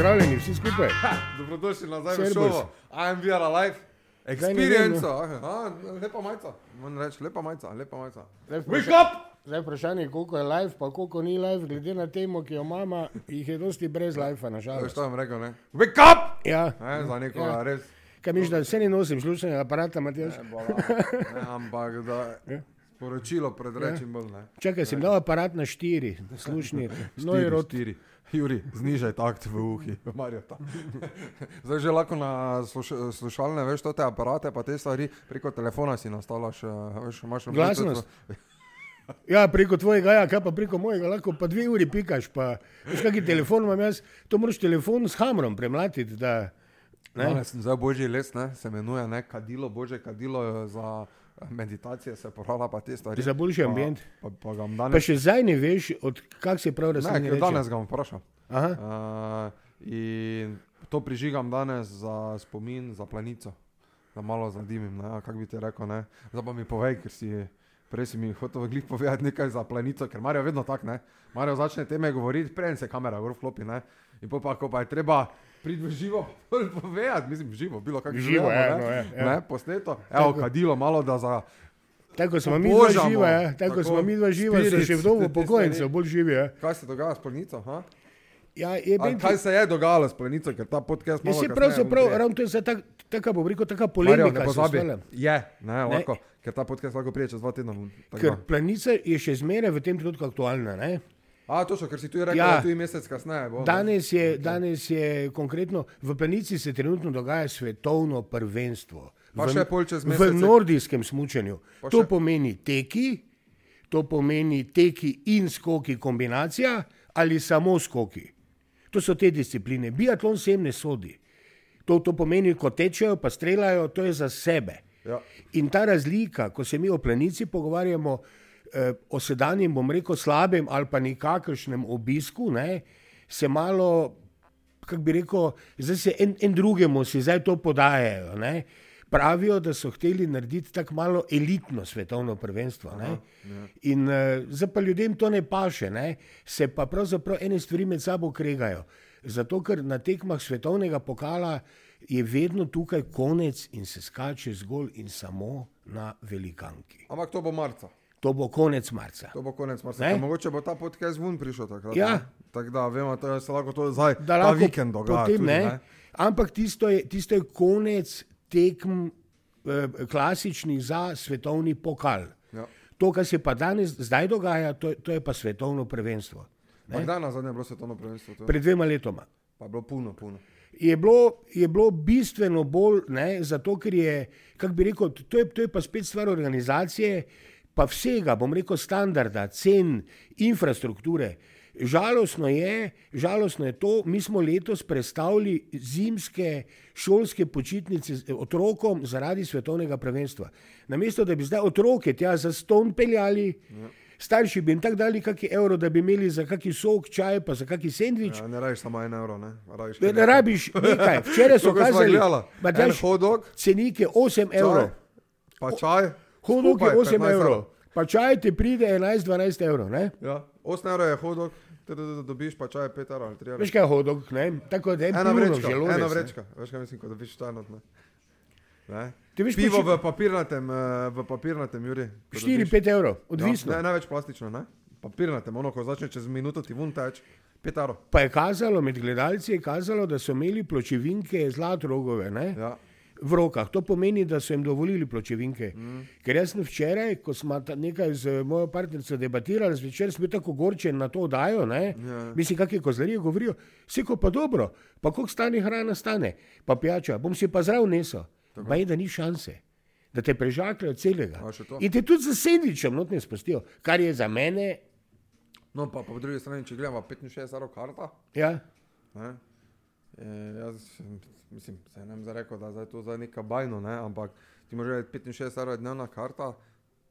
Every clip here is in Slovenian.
pozdravljeni vsi skupaj. Dobrodošli nazaj v šovu. I'm VR Alive. Experience. Aha, lepa majica. Moram reči, lepa majica, lepa majica. Zdaj Wake up! Zdaj vprašanje, koliko je live, pa koliko ni live, glede na temo, ki jo imamo, jih je dosti brez live, Veš, nažalost. to vam rekel, ne? Wake up! Ja, Ne, za nekoga Ja. res. kaj miš, da se ne nosim slušnega aparata, Matjaž? Ne, bola, ne, ampak da Ja. sporočilo predrečim bolj, ne. Čakaj, sem dal aparat na štiri, slušni. No, Štiri, rod. štiri. Juri, znižaj takt v uhi, Marjota. Zdaj že lahko na sluš slušalne, veš, to te aparate, pa te stvari preko telefona si nastavljaš, eh, veš, imaš na Glasnost? Bluetoothu. Ja, preko tvojega, ja, kaj pa preko mojega, lahko pa dve uri pikaš. Pa, veš, kakšen telefon imam jaz, to moraš telefon s hamrom premlatiti. Da, ne? Danes sem zdaj božji les, ne, se imenuje ne, kadilo, božje kadilo eh, za meditacije, se porala pa te stvari. Za boljši ambient. Pa, pa, pa bom Pa danes, še zdaj ne veš, od kak se prav ne, rastlina ker danes ga bom vprašal. Aha. Uh, in to prižigam danes za spomin, za planico, da malo zadimim, ne, kak bi ti rekel, ne. Zdaj pa mi povej, ker si prej si mi hotel glih povedati nekaj za planico, ker Marijo vedno tak, ne. Marijo začne teme govoriti, preden se kamera gor vklopi, ne. In pa, ko pa je treba priti v živo, povedati, mislim, v živo, bilo kako Živo, živimo, ja, ne, no, ja, ja. ne, posneto. Evo, kadilo malo, da za Tako smo mi dva živa, ja. tako Tako, smo mi dva živa, so spirit, še vdovo te pokojnice, stvari. bolj živi. Ja. kaj se dogaja s planico, ha? Ja, je ben, kaj se je dogajalo s planico, ker ta podcast je malo kasneje pravzaprav, ravno to je zdaj tak, taka, bom rekel, taka polemika. ne se pozabi. Je, ne, lahko, ker ta podcast lahko prije čez dva tedna. Ker planica je še zmeraj v tem trenutku aktualna. Ne? A, točno, ker si tu rekel, Ja. da tu je mesec kasneje. Bo, ne? Danes je, danes je konkretno, v planici se trenutno dogaja svetovno prvenstvo. Pa v, še pol čez v mesec je- nordijskem smučanju. Pa To še- pomeni teki, to pomeni teki in skoki kombinacija ali samo skoki. To so te discipline. Biatlon sem ne sodi. To, to pomeni, ko tečejo, pa streljajo, to je za sebe. Ja. In ta razlika, ko se mi o planici pogovarjamo, o sedanjem, bom rekel, slabem ali pa nikakršnem obisku, ne, se malo, kako bi rekel, zdaj se en, en drugemu si zdaj to podajajo. Ne. Pravijo, da so hteli narediti tako malo elitno svetovno prvenstvo. Ne. In uh, zdaj pa ljudem to ne paše, ne. se pa pravzaprav ene stvari med sabo kregajo. Zato, ker na tekmah svetovnega pokala je vedno tukaj konec in se skače zgolj in samo na velikanki. Ampak to bo marca. To bo konec marca. To bo konec marca. Mogoče bo ta podcast ven prišel takrat. Ja. Tako da vemo, da se lahko to zdaj, Da lahko vikend dogaja. potem tudi, ne. ne. Ampak tisto je, tisto je konec tekm eh, klasičnih za svetovni pokal. Ja. To, kar se pa danes, zdaj dogaja, to, to je pa svetovno prvenstvo. Kdaj na zadnje bilo svetovno prvenstvo? To je- Pred dvema letoma. Pa je bilo puno, puno. je bilo, je bilo bistveno bolj, ne, zato ker je, kako bi rekel, to je, to je pa spet stvar organizacije, pa vsega, bom rekel, standarda, cen, infrastrukture. Žalostno je, žalostno je to, mi smo letos predstavili zimske šolske počitnice otrokom zaradi svetovnega prvenstva. Namesto da bi zdaj otroke tja za ston peljali, starši bi jim tako dali kakšen evro, da bi imeli za kakšen sok, čaj, pa za kakšen sendvič, Ja, ne rabiš samo en evro, ne? Rabiš Ne, ne rabiš nekaj. Včeraj so kazali, Matjaž, hodog, cenike 8 evrov. pa čaj. Hodog je skupaj 8 15 evrov. Pa čaj ti pride 11-12 evrov. Ne? Ja, 8 evrov je hodog, te da, da dobiš pa čaj 5 evrov ali 3 evrov. Veš kaj je hodog? Ne? Tako da je Ena vrečka, želodec. ena ne. vrečka. Veš kaj mislim, ko dobiš čaj ne? Ti veš, Pivo poči- v papirnatem, eh, v papirnatem, Juri. ko 4-5 dobiš. evrov, odvisno. Ja, ne, ne več plastično, ne? Papirnatem, ono, ko začne čez minuto ti vun teč, 5 evrov. Pa je kazalo, med gledalci je kazalo, da so imeli pločevinke zlatorogove ne? Ja. V rokah. To pomeni, da so jim dovolili pločevinke. Mm. Ker jaz sem včeraj, ko smo nekaj z mojo partnerico debatirali, zvečer sem bil tako gorčen na to dajo, ne? Ja. mislim, kakšne kozlarije govorijo, seko pa dobro, pa koliko stane hrana stane, pa pijača, bom si pa zdrav nesel. Pa je, da ni šanse. Da te prežakljajo celega. In te tudi za sendvičem not ne spustijo, kar je za mene, No, pa, pa po drugi strani, če gledamo 65 evrov karta, ja, ne? E, jaz mislim, se ne bom zdaj rekel, da je to zdaj neka bajno, ne? ampak ti moraš reči 65 evrov je dnevna karta,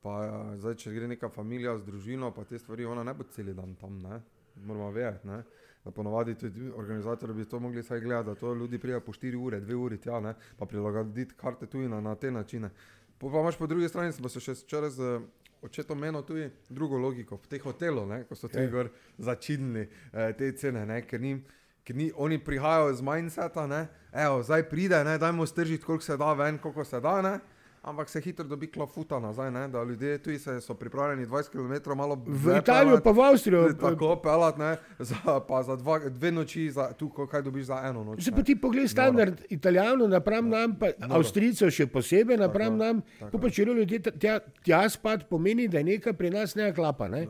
pa eh, zdaj, če gre neka familija z družino, pa te stvari, ona ne bo cel dan tam, ne? moramo vedeti. Ne? Da ponovadi tudi organizatorji bi to mogli vsaj gledati, da to ljudi prija po 4 ure, 2 uri tja, ne? pa prilagoditi karte tudi na, na te načine. Po, pa imaš po drugi strani, smo se še včeraj z očetom menil tudi drugo logiko, v teh hotelov, ne? ko so Ja. gor začinili eh, te cene, ne? ker njim ker ni, oni prihajajo z mindseta, ne, evo, zdaj pride, ne, dajmo stržiti, koliko se da ven, koliko se da, ne. Ampak se hitro dobi klofuta nazaj, ne? da ljudje tu so pripravljeni 20 km malo v Italijo, pa v Avstrijo. Tako pelat, ne, za, pa za dva, dve noči, za, tu kaj dobiš za eno noč. Če pa ti pogledaš standard Italijano, napram nam, pa Avstrijcev še posebej, napram nam, pa če ljudje tja, tja spad, pomeni, da je nekaj pri nas ne klapa. Ne?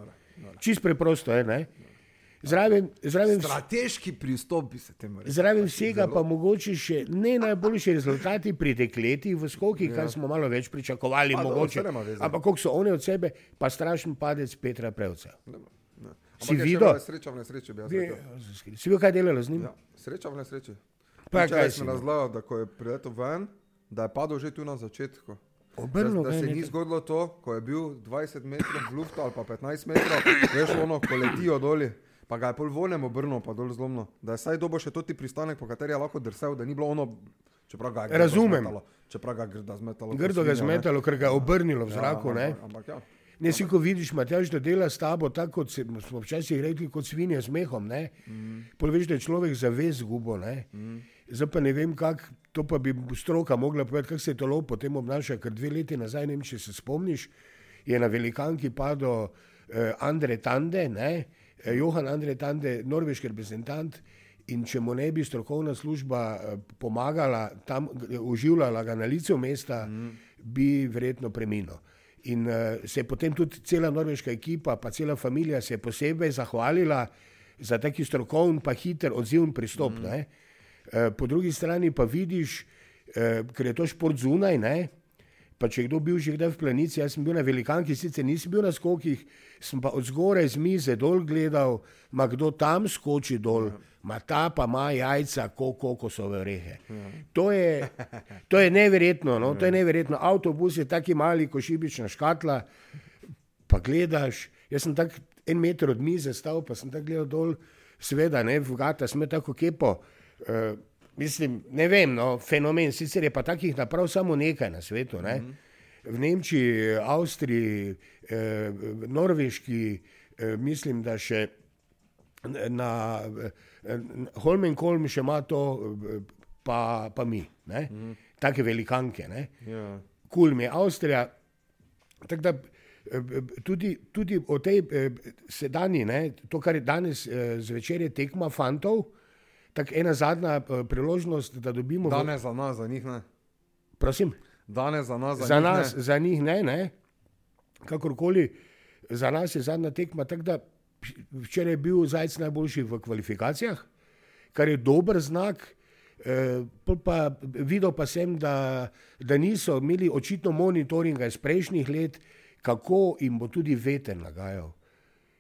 Čist preprosto je. Ne? Zraven, zraven, Strateški pristop bi se temu rekel. Zraven vsega pa mogoče še ne najboljši rezultati pri dekletih v skokih, ja. kar smo malo več pričakovali. Pa, mogoče, ampak koliko so oni od sebe, pa strašen padec Petra Prevca. Ne, ne. Si videl? Sreča v nesreči bi jaz rekel. Si videl, kaj delalo z njim? Ja, sreča v nesreči. Pa kaj si razlagal, da ko je priletel ven, da je padel že tu na začetku. Obrnil, da, da se ni zgodilo to, ko je bil 20 metrov v luftu ali pa 15 metrov, veš ono, ko letijo dolje pa ga je pol voljem obrnil, pa dol zlomno. Da je saj dobo še toti pristanek, po kateri je lahko drsel, da ni bilo ono. Čeprav ga je Razumem. Zmetalo, čeprav ga je grdo zmetalo. Grdo ga je zmetalo, ker ga je obrnilo v ja, zraku. Ja, ampak, ampak, ja. Ne, si ko vidiš, Matjaž, da dela s tabo tako, kot smo včasih rekli, kot svinje z mehom. Mm. Poveš, da je človek zavez zgubo. Mm. Zdaj pa ne vem, kako to pa bi stroka mogla povedati, kako se je to lopo potem obnaša, ker dve leti nazaj, ne vem, če se spomniš, je na velikanki padel eh, Andre Tande, ne? Eh, Johan Andrej Tande, norveški reprezentant. In če mu ne bi strokovna služba eh, pomagala, tam uživljala ga na licu mesta, mm. bi verjetno preminil. In uh, se je potem tudi cela norveška ekipa, pa cela družina se je posebej zahvalila za taki strokoven, pa hiter odziven pristop. Mm. Uh, po drugi strani pa vidiš, uh, ker je to šport zunaj, ne, Pa če kdo bil že kdaj v planici, jaz sem bil na velikanki, sicer nisem bil na skokih, sem pa od zgoraj z mize dol gledal, ma kdo tam skoči dol, ma ta pa ima jajca, koliko so vrehe. To je, to je neverjetno, no? to je neverjetno. Avtobus je taki mali, ko šibična škatla, pa gledaš, jaz sem tak en meter od mize stal, pa sem tak gledal dol, seveda, ne, v gata, sem tako kepo. Uh, Mislim, ne vem, no, fenomen, sicer je pa takih naprav samo nekaj na svetu. Ne? Mm -hmm. V Nemčiji, Avstriji, eh, Norveški, eh, mislim, da še na eh, Holmenkolm še ima to, eh, pa, pa mi, mm -hmm. take velikanke. Ja. Kul mi je Avstrija. Da, eh, tudi, tudi o tej eh, sedanji, ne, to, kar je danes zvečer, je tekma fantov tako ena zadnja uh, priložnost, da dobimo. Danes za nas, za njih ne. Prosim? Danes za nas, za, za, nas, ne. za njih ne. ne. Kakorkoli, za nas je zadnja tekma. Včeraj je bil Zajec najboljši v kvalifikacijah, kar je dober znak. E, pa, videl pa sem, da, da niso imeli očitno monitoringa iz prejšnjih let, kako jim bo tudi veter nagajal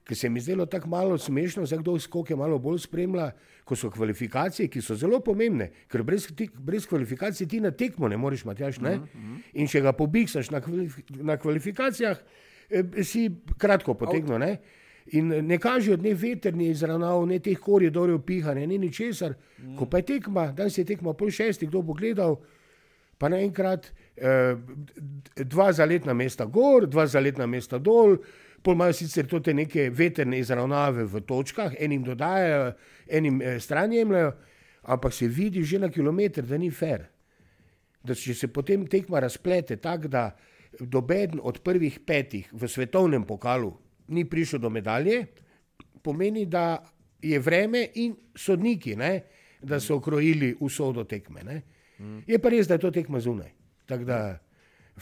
ki se mi zdelo tako malo smešno, zdaj kdo skoke malo bolj spremlja, ko so kvalifikacije, ki so zelo pomembne, ker brez, brez kvalifikacij ti na tekmo ne moreš matjaš, ne? Mhm, mhm. In če ga pobiksaš na, na kvalifikacijah, eh, si kratko potegnil, ne? In ne kažejo ne veter, ne izravnav, ne teh koridorjev pihanja, ne ničesar. Mm. Ko pa je tekma, danes je tekma pol šesti, kdo bo gledal, pa naenkrat eh, dva zaletna mesta gor, dva zaletna mesta dol, Pol imajo sicer te neke veterne izravnave v točkah, enim dodajajo, enim eh, stran jemljajo, ampak se vidi že na kilometr, da ni fair. Da če se potem tekma razplete tako, da dobeden od prvih petih v svetovnem pokalu ni prišel do medalje, pomeni, da je vreme in sodniki, ne, da so okrojili usodo tekme. Ne. Je pa res, da je to tekma zunaj. Tako da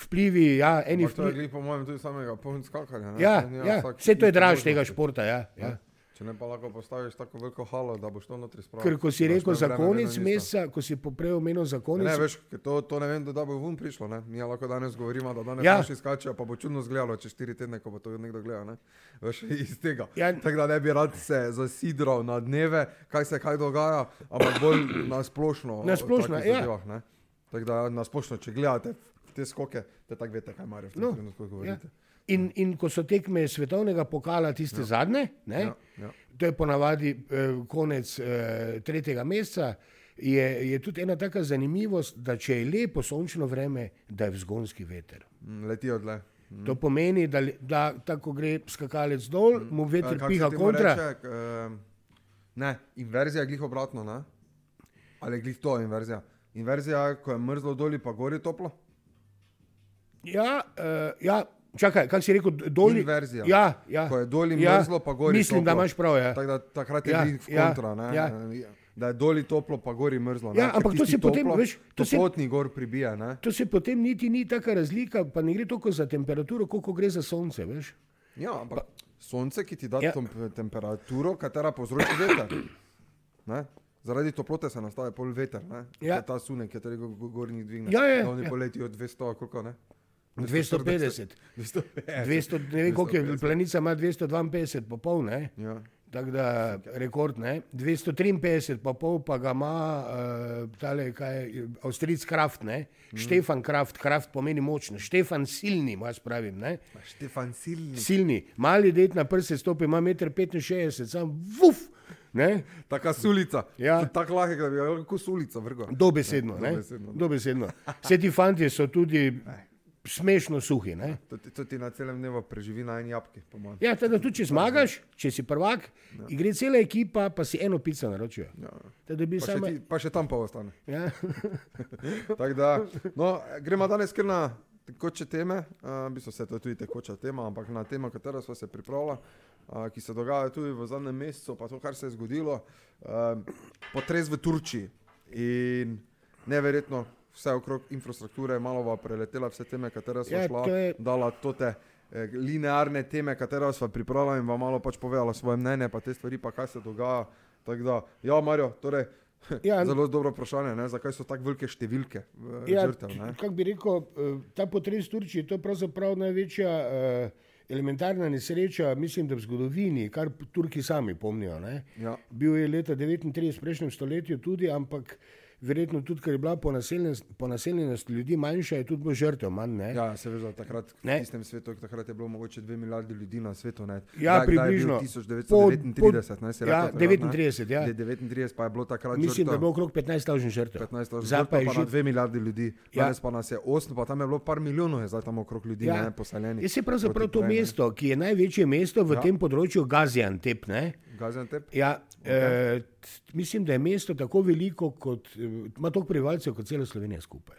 vplivi. Ja, eni vplivi. To je, po mojem, tudi samega polnskakanja. Ja, ja, vse to je draž tega športa. Ja, ja. Če ne pa lahko postaviš tako veliko halo, da boš to notri spravil. Ker ko si rekel za konec mesa, ko si poprej omenil za konec. Ne, veš, to, to ne vem, da bo vun prišlo. Ne? Mi lahko danes govorimo, da danes ja. naši skačejo, pa bo čudno zgledalo čez štiri tedne, ko bo to nekdo gledal. Ne? Veš, iz tega. Ja. Tako da ne bi rad se zasidral na dneve, kaj se kaj dogaja, ampak bolj na splošno. Na splošno, ja. Zadevah, Tako da na splošno, če gledate te skoke, da tako veste, kaj imajo v tem no, trenutku. Ja. In, in ko so tekme svetovnega pokala, tiste ja. zadnje, ja, ja. to je ponavadi eh, konec eh, tretjega meseca, je, je tudi ena taka zanimivost, da če je lepo sončno vreme, da je vzgonski veter. Mm, letijo dle. Mm. To pomeni, da, da tako gre skakalec dol, mm. mu veter piha kontra. Reče, uh, Ne, inverzija je glih obratno, ne? Ali je glih to inverzija? Inverzija ko je mrzlo doli, pa gori toplo. Ja, uh, ja. Čakaj, kaj si rekel, dolje? Inverzija. Ja, ja. Ko je doli ja. mrzlo, pa gori Mislim, da toplo. imaš prav. Ja. Tak, da, takrat je Ja, v ja, kontra, ne? ja. Da je doli toplo, pa gori mrzlo. ne? Ja, ampak to se potem, toplo, veš, to se- Toplotni gor pribija, ne? To se potem niti ni taka razlika, pa ne gre toliko za temperaturo, koliko gre za sonce. Veš? Ja, ampak sonce, ki ti da Ja. ja. temperaturo, katera povzroči veter. Ne? Zaradi toplote se nastaja pol veter, ne? Ja. Je ta sunek, ki ga gornji dvigne. Ja, ja, Da oni ja. poletijo 200, koliko ne? 250. 250. 200, ne vem, koliko je 250. planica, ima 252, pa pol, ne? Ja. Tako da rekord, ne? 253, pa pol pa ga ima uh, tale, kaj je, Avstrijc Kraft, ne? Mm. Štefan Kraft, Kraft pomeni močen, Štefan silni, imaš pravim, ne? Pa Štefan Silni. Silni, mali det na prste stopi, ima 1,65 m, sam vuf, ne? Taka sulica. Ja. Tako lahko, da bi lahko sulica vrgel. Dobesedno, ne? Dobesedno. Dobesedno. Vse ti fanti so tudi smešno suhi, ne? To, to ti na celem dnevu preživi na en jabki. Ja, teda tudi če zmagaš, če si prvak, ja. gre cela ekipa, pa si eno pico naročijo. Ja. Pa, še sama... ti, pa še tam pa ostane. Ja. Da, no, gremo danes kar na tekoče teme, uh, v bistvu se to je tudi tekoča tema, ampak na temo, katero smo se pripravili, uh, ki se dogaja tudi v zadnjem mesecu, pa to, kar se je zgodilo, uh, potres v Turčiji in neverjetno vse okrog infrastrukture, malo preletela vse teme, katere smo Ja, šla, to je- dala tote eh, linearne teme, katere smo pripravili in vam malo pač povedala svoje mnenje, pa te stvari, pa kaj se dogaja. Tako da, ja, Marijo, torej, Ja, Zelo dobro vprašanje, ne? zakaj so tako velike številke v Ja, žrtev. kako bi rekel, eh, ta potres v Turčiji to je pravzaprav največja eh, elementarna nesreča, mislim, da v zgodovini, kar Turki sami pomnijo. Ne? Ja. Bil je leta 39 v prejšnjem stoletju tudi, ampak verjetno tudi, ker je bila ponaseljenost, ponaseljenost ljudi manjša, je tudi bilo žrtev manj. Ne? Ja, se veš, da takrat Ne. v tistem svetu, takrat je bilo mogoče 2 milijarde ljudi na svetu. Ne? Ja, bil približno. 1939, ne, si ja, ne? 39, ja. Je 39, pa je bilo takrat Mislim, da je žrtev. bilo okrog 15 tisoč žrtev. 15 tisoč Zdaj žrtev, pa, živ- 2 milijarde ljudi, Ja. danes pa nas je 8, pa tam je bilo par milijonov, je zdaj tam okrog ljudi Ja. ne, poseljenih. Je se pravzaprav to mesto, ki je največje mesto v Ja. tem področju Gaziantep. Ne? Gaziantep? Ja, okay. eh, t- mislim, da je mesto tako veliko, kot eh, ima toliko prebivalcev kot cela Slovenija skupaj.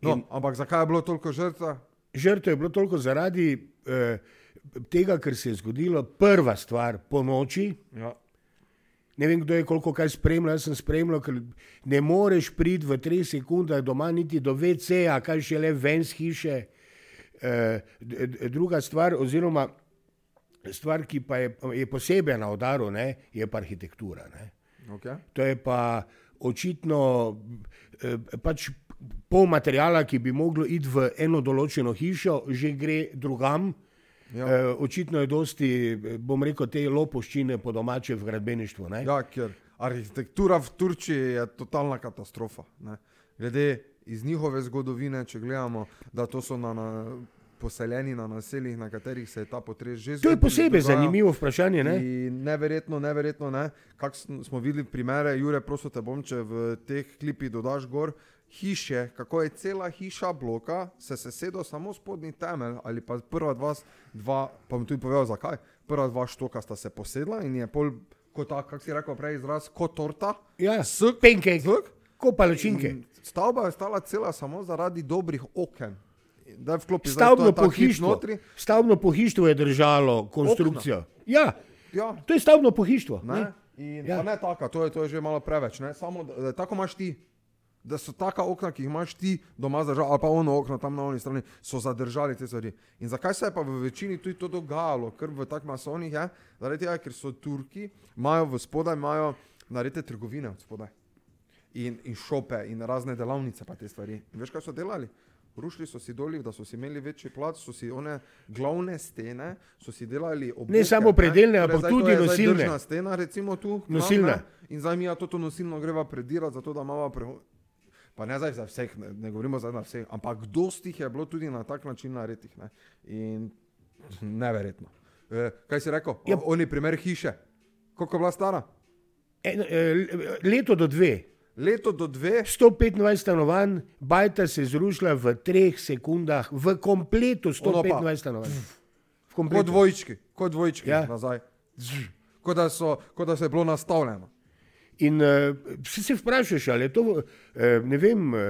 No, In- ampak zakaj je bilo toliko žrtev? Žrtev je bilo toliko zaradi eh, tega, ker se je zgodilo prva stvar po noči. Ja. Ne vem, kdo je koliko kaj spremljal, jaz sem spremljal, ker ne moreš priti v treh sekundah doma niti do WC-ja, kaj še le ven z hiše. Eh, d- druga stvar, oziroma stvar, ki pa je, je posebej na udaru, ne, je pa arhitektura. Ne. Okay. To je pa očitno eh, pač pol materijala, ki bi moglo iti v eno določeno hišo, že gre drugam. Ja. Eh, očitno je dosti, eh, bom rekel, te lopoščine po domače v gradbeništvu. Ne? Ja, ker arhitektura v Turčiji je totalna katastrofa. Ne. Glede iz njihove zgodovine, če gledamo, da to so na, na, poseljeni na naseljih, na katerih se je ta potres že To je zgodil, posebej dogaja. zanimivo vprašanje. Ne? In neverjetno, neverjetno, ne. kak sm- smo videli primere, Jure, prosim te bom, če v teh klipih dodaš gor hiše, kako je cela hiša bloka, se sesedo samo spodnji temelj ali pa prva dva, dva pa bom tudi povedal zakaj, prva dva štoka sta se posedla in je pol, kot kak si rekel prej izraz, kot torta, Ja, s pancake, Zvok? ko palačinke. In Stavba je stala cela samo zaradi dobrih oken. Da je Stavbno ta klip pohištvo. notri. Stavbno pohištvo je držalo konstrukcijo. Ja, Ja, to je stavbno pohištvo. Ne? Ne? In Ja. ja. ne taka, to je, to je že malo preveč. Ne? Samo da, da tako imaš ti. Da so taka okna, ki jih imaš ti doma zdržali, ali pa ono okno tam na oni strani, so zadržali te stvari. In zakaj se je pa v večini tudi to dogajalo, ker v takih masonih je, zaradi tega, ker so Turki, imajo v spodaj, imajo naredite trgovine od spodaj. In, in šope, in razne delavnice, pa te stvari. In veš, kaj so delali? Rušili so si dolje, da so si imeli večji plac, so si one glavne stene, so si delali oboke. Ne samo predelne, Torej, ampak zdaj to tudi nosilne. držna stena, recimo tu. Nosilne. ne, In zdaj mi ja to nosilno greva predirati, zato da imamo preho... Pa ne zdaj za vseh, ne, ne govorimo zdaj na vseh, ampak dosti jih je bilo tudi na tak način narediti. Ne. In neverjetno. E, kaj si rekel? Ja. Ja. Oni primer hiše. Koliko je bila stara? En, eh, leto do dve. Leto do dve, 125 stanovanj, bajta se je zrušila v treh sekundah, v kompletu Ono pa. 125 stanovanj. V kot kompletu. dvojčki, kot dvojčki Ja. nazaj. kot da, so, kot da se je bilo nastavljeno. In uh, vsi se vprašaš, ali je to, uh, ne vem. Uh,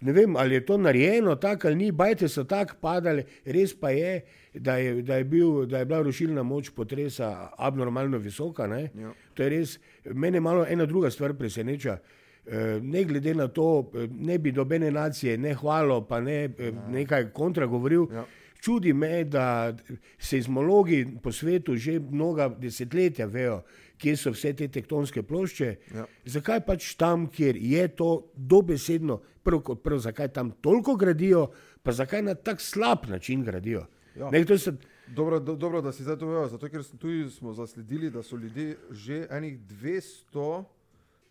Ne vem, ali je to narejeno tako ali ni, bajte so tako padali, res pa je, da je, da je, bil, da je bila rušilna moč potresa abnormalno visoka. Ja. To je res, mene malo ena druga stvar preseneča. Eh, Ne glede na to, eh, ne bi dobene nacije ne hvalo, pa ne eh, nekaj kontra govoril. Ja. Čudi me, da seizmologi po svetu že mnoga desetletja vejo, kje so vse te tektonske plošče. Ja. Zakaj pač tam, kjer je to dobesedno, prvo kot prvo, zakaj tam toliko gradijo, pa zakaj na tak slab način gradijo? Ja. Ne, so, Dobro, do, dobro, da si zdaj to vedel, zato ker tudi smo zasledili, da so ljudje že enih 200,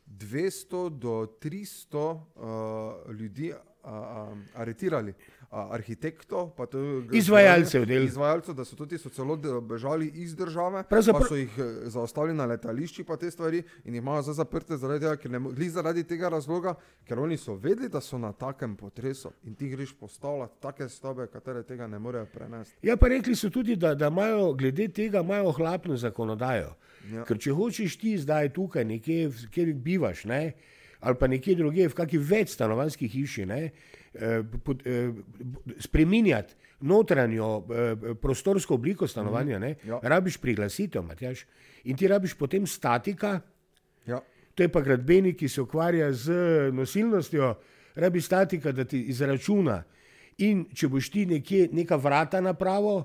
200 do 300 uh, ljudi uh, uh, aretirali. Uh, arhitektov, pa tudi Izvajalcev del. Izvajalcev, da so tudi so celo bežali iz države, Pravzaprav- pa so jih eh, zaustavili na letališčih, pa te stvari in jih imajo zdaj zaprte zaradi tega, ker ne, mo- glih zaradi tega razloga, ker oni so vedeli, da so na takem potresu in ti greš postavljati take stavbe, katere tega ne morejo prenesti. ja, pa rekli so tudi, da, da imajo glede tega imajo hlapno zakonodajo. Ja. Ker če hočeš ti zdaj tukaj nekje, kjer bivaš, ne, ali pa nekje drugje, v kakšni več stanovanjski hiši, ne, eh, pod, eh, spreminjati notranjo eh, prostorsko obliko stanovanja, ne, Ja. rabiš priglasitev, Matjaž. In ti rabiš potem statika, Ja. to je pa gradbenik, ki se ukvarja z nosilnostjo, rabi statika, da ti izračuna. In če boš ti nekje neka vrata napravo,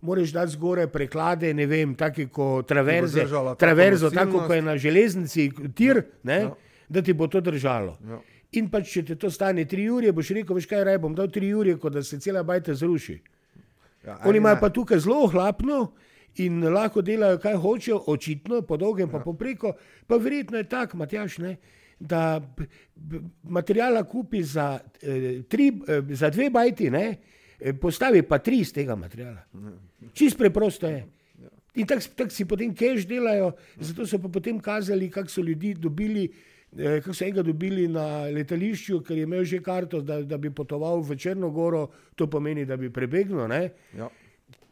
moraš dati zgoraj preklade, ne vem, take kot traverze, držala tako traverzo, tako nosilnost. kot je na železnici, tir, ne, Ja. Da ti bo to držalo. Ja. In pač, če te to stane tri ure, boš rekel, veš kaj, raj bom dal tri ure, kot da se cela bajta zruši. Ja, Oni imajo pa tukaj zelo hlapno in lahko delajo, kaj hočejo, očitno, po dolgem pa popreko. Pa verjetno je tako, Matjaš, ne, da materijala kupi za, eh, tri, eh, za dve bajti, ne, eh, postavi pa tri iz tega materijala. Čist preprosto je. In tako tak si potem cash delajo, zato so pa potem kazali, kako so ljudi dobili. Eh, Kako so enega dobili na letališču, ker je imel že karto, da, da bi potoval v Črnogoro, to pomeni, da bi prebegnil. Ja.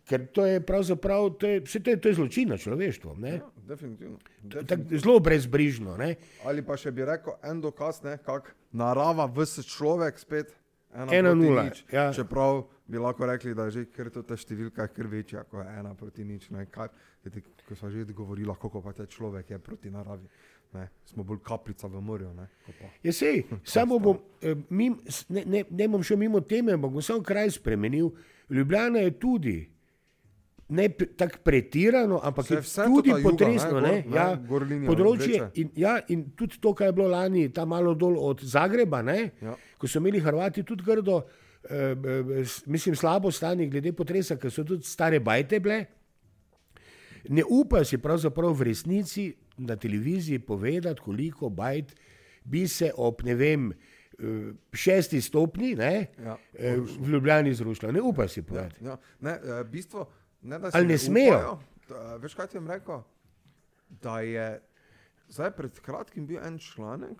Ker to je pravzaprav, to je, vse to je, to je zločin na človeštvo. ne. Ja, definitivno. Tak, zelo brezbrižno. Ne? Ali pa še bi rekel en dokaz, kako narava vs človek spet. Ena, Ena nula, nič. ja. Čeprav bi lahko rekli, da je že kar to ta številka kar večja kot ena proti nič. Ne, kaj, kajti, ko smo že govorili, kako pa te človek je proti naravi. Ne, smo bolj kapljica v morju. Ne. Je sej, samo bom, eh, mim, ne, ne, ne bom šel mimo teme, ampak bom samo kraj spremenil. Ljubljana je tudi. Ne tako pretirano, ampak Vse- vse tudi ta juga, potresno. ne, Ne, ja, gor linija področje in, ja, in tudi to, kar je bilo lani, tam malo dol od Zagreba, ne, Ja. ko so imeli Hrvati tudi grdo, eh, eh, mislim, slabo stanje glede potresa, ker so tudi stare bajte bile. Ne upajo si pravzaprav v resnici na televiziji povedati, koliko bajt bi se ob ne vem, eh, šesti stopni ne, Ja. eh, v Ljubljani zrušilo. Ne upajo si povedati. Ja, ne, eh, bistvo, ne, da Ali ne smejo? Upajo, da, veš, kaj ti jim rekel? Da je zdaj pred kratkim bil en članek,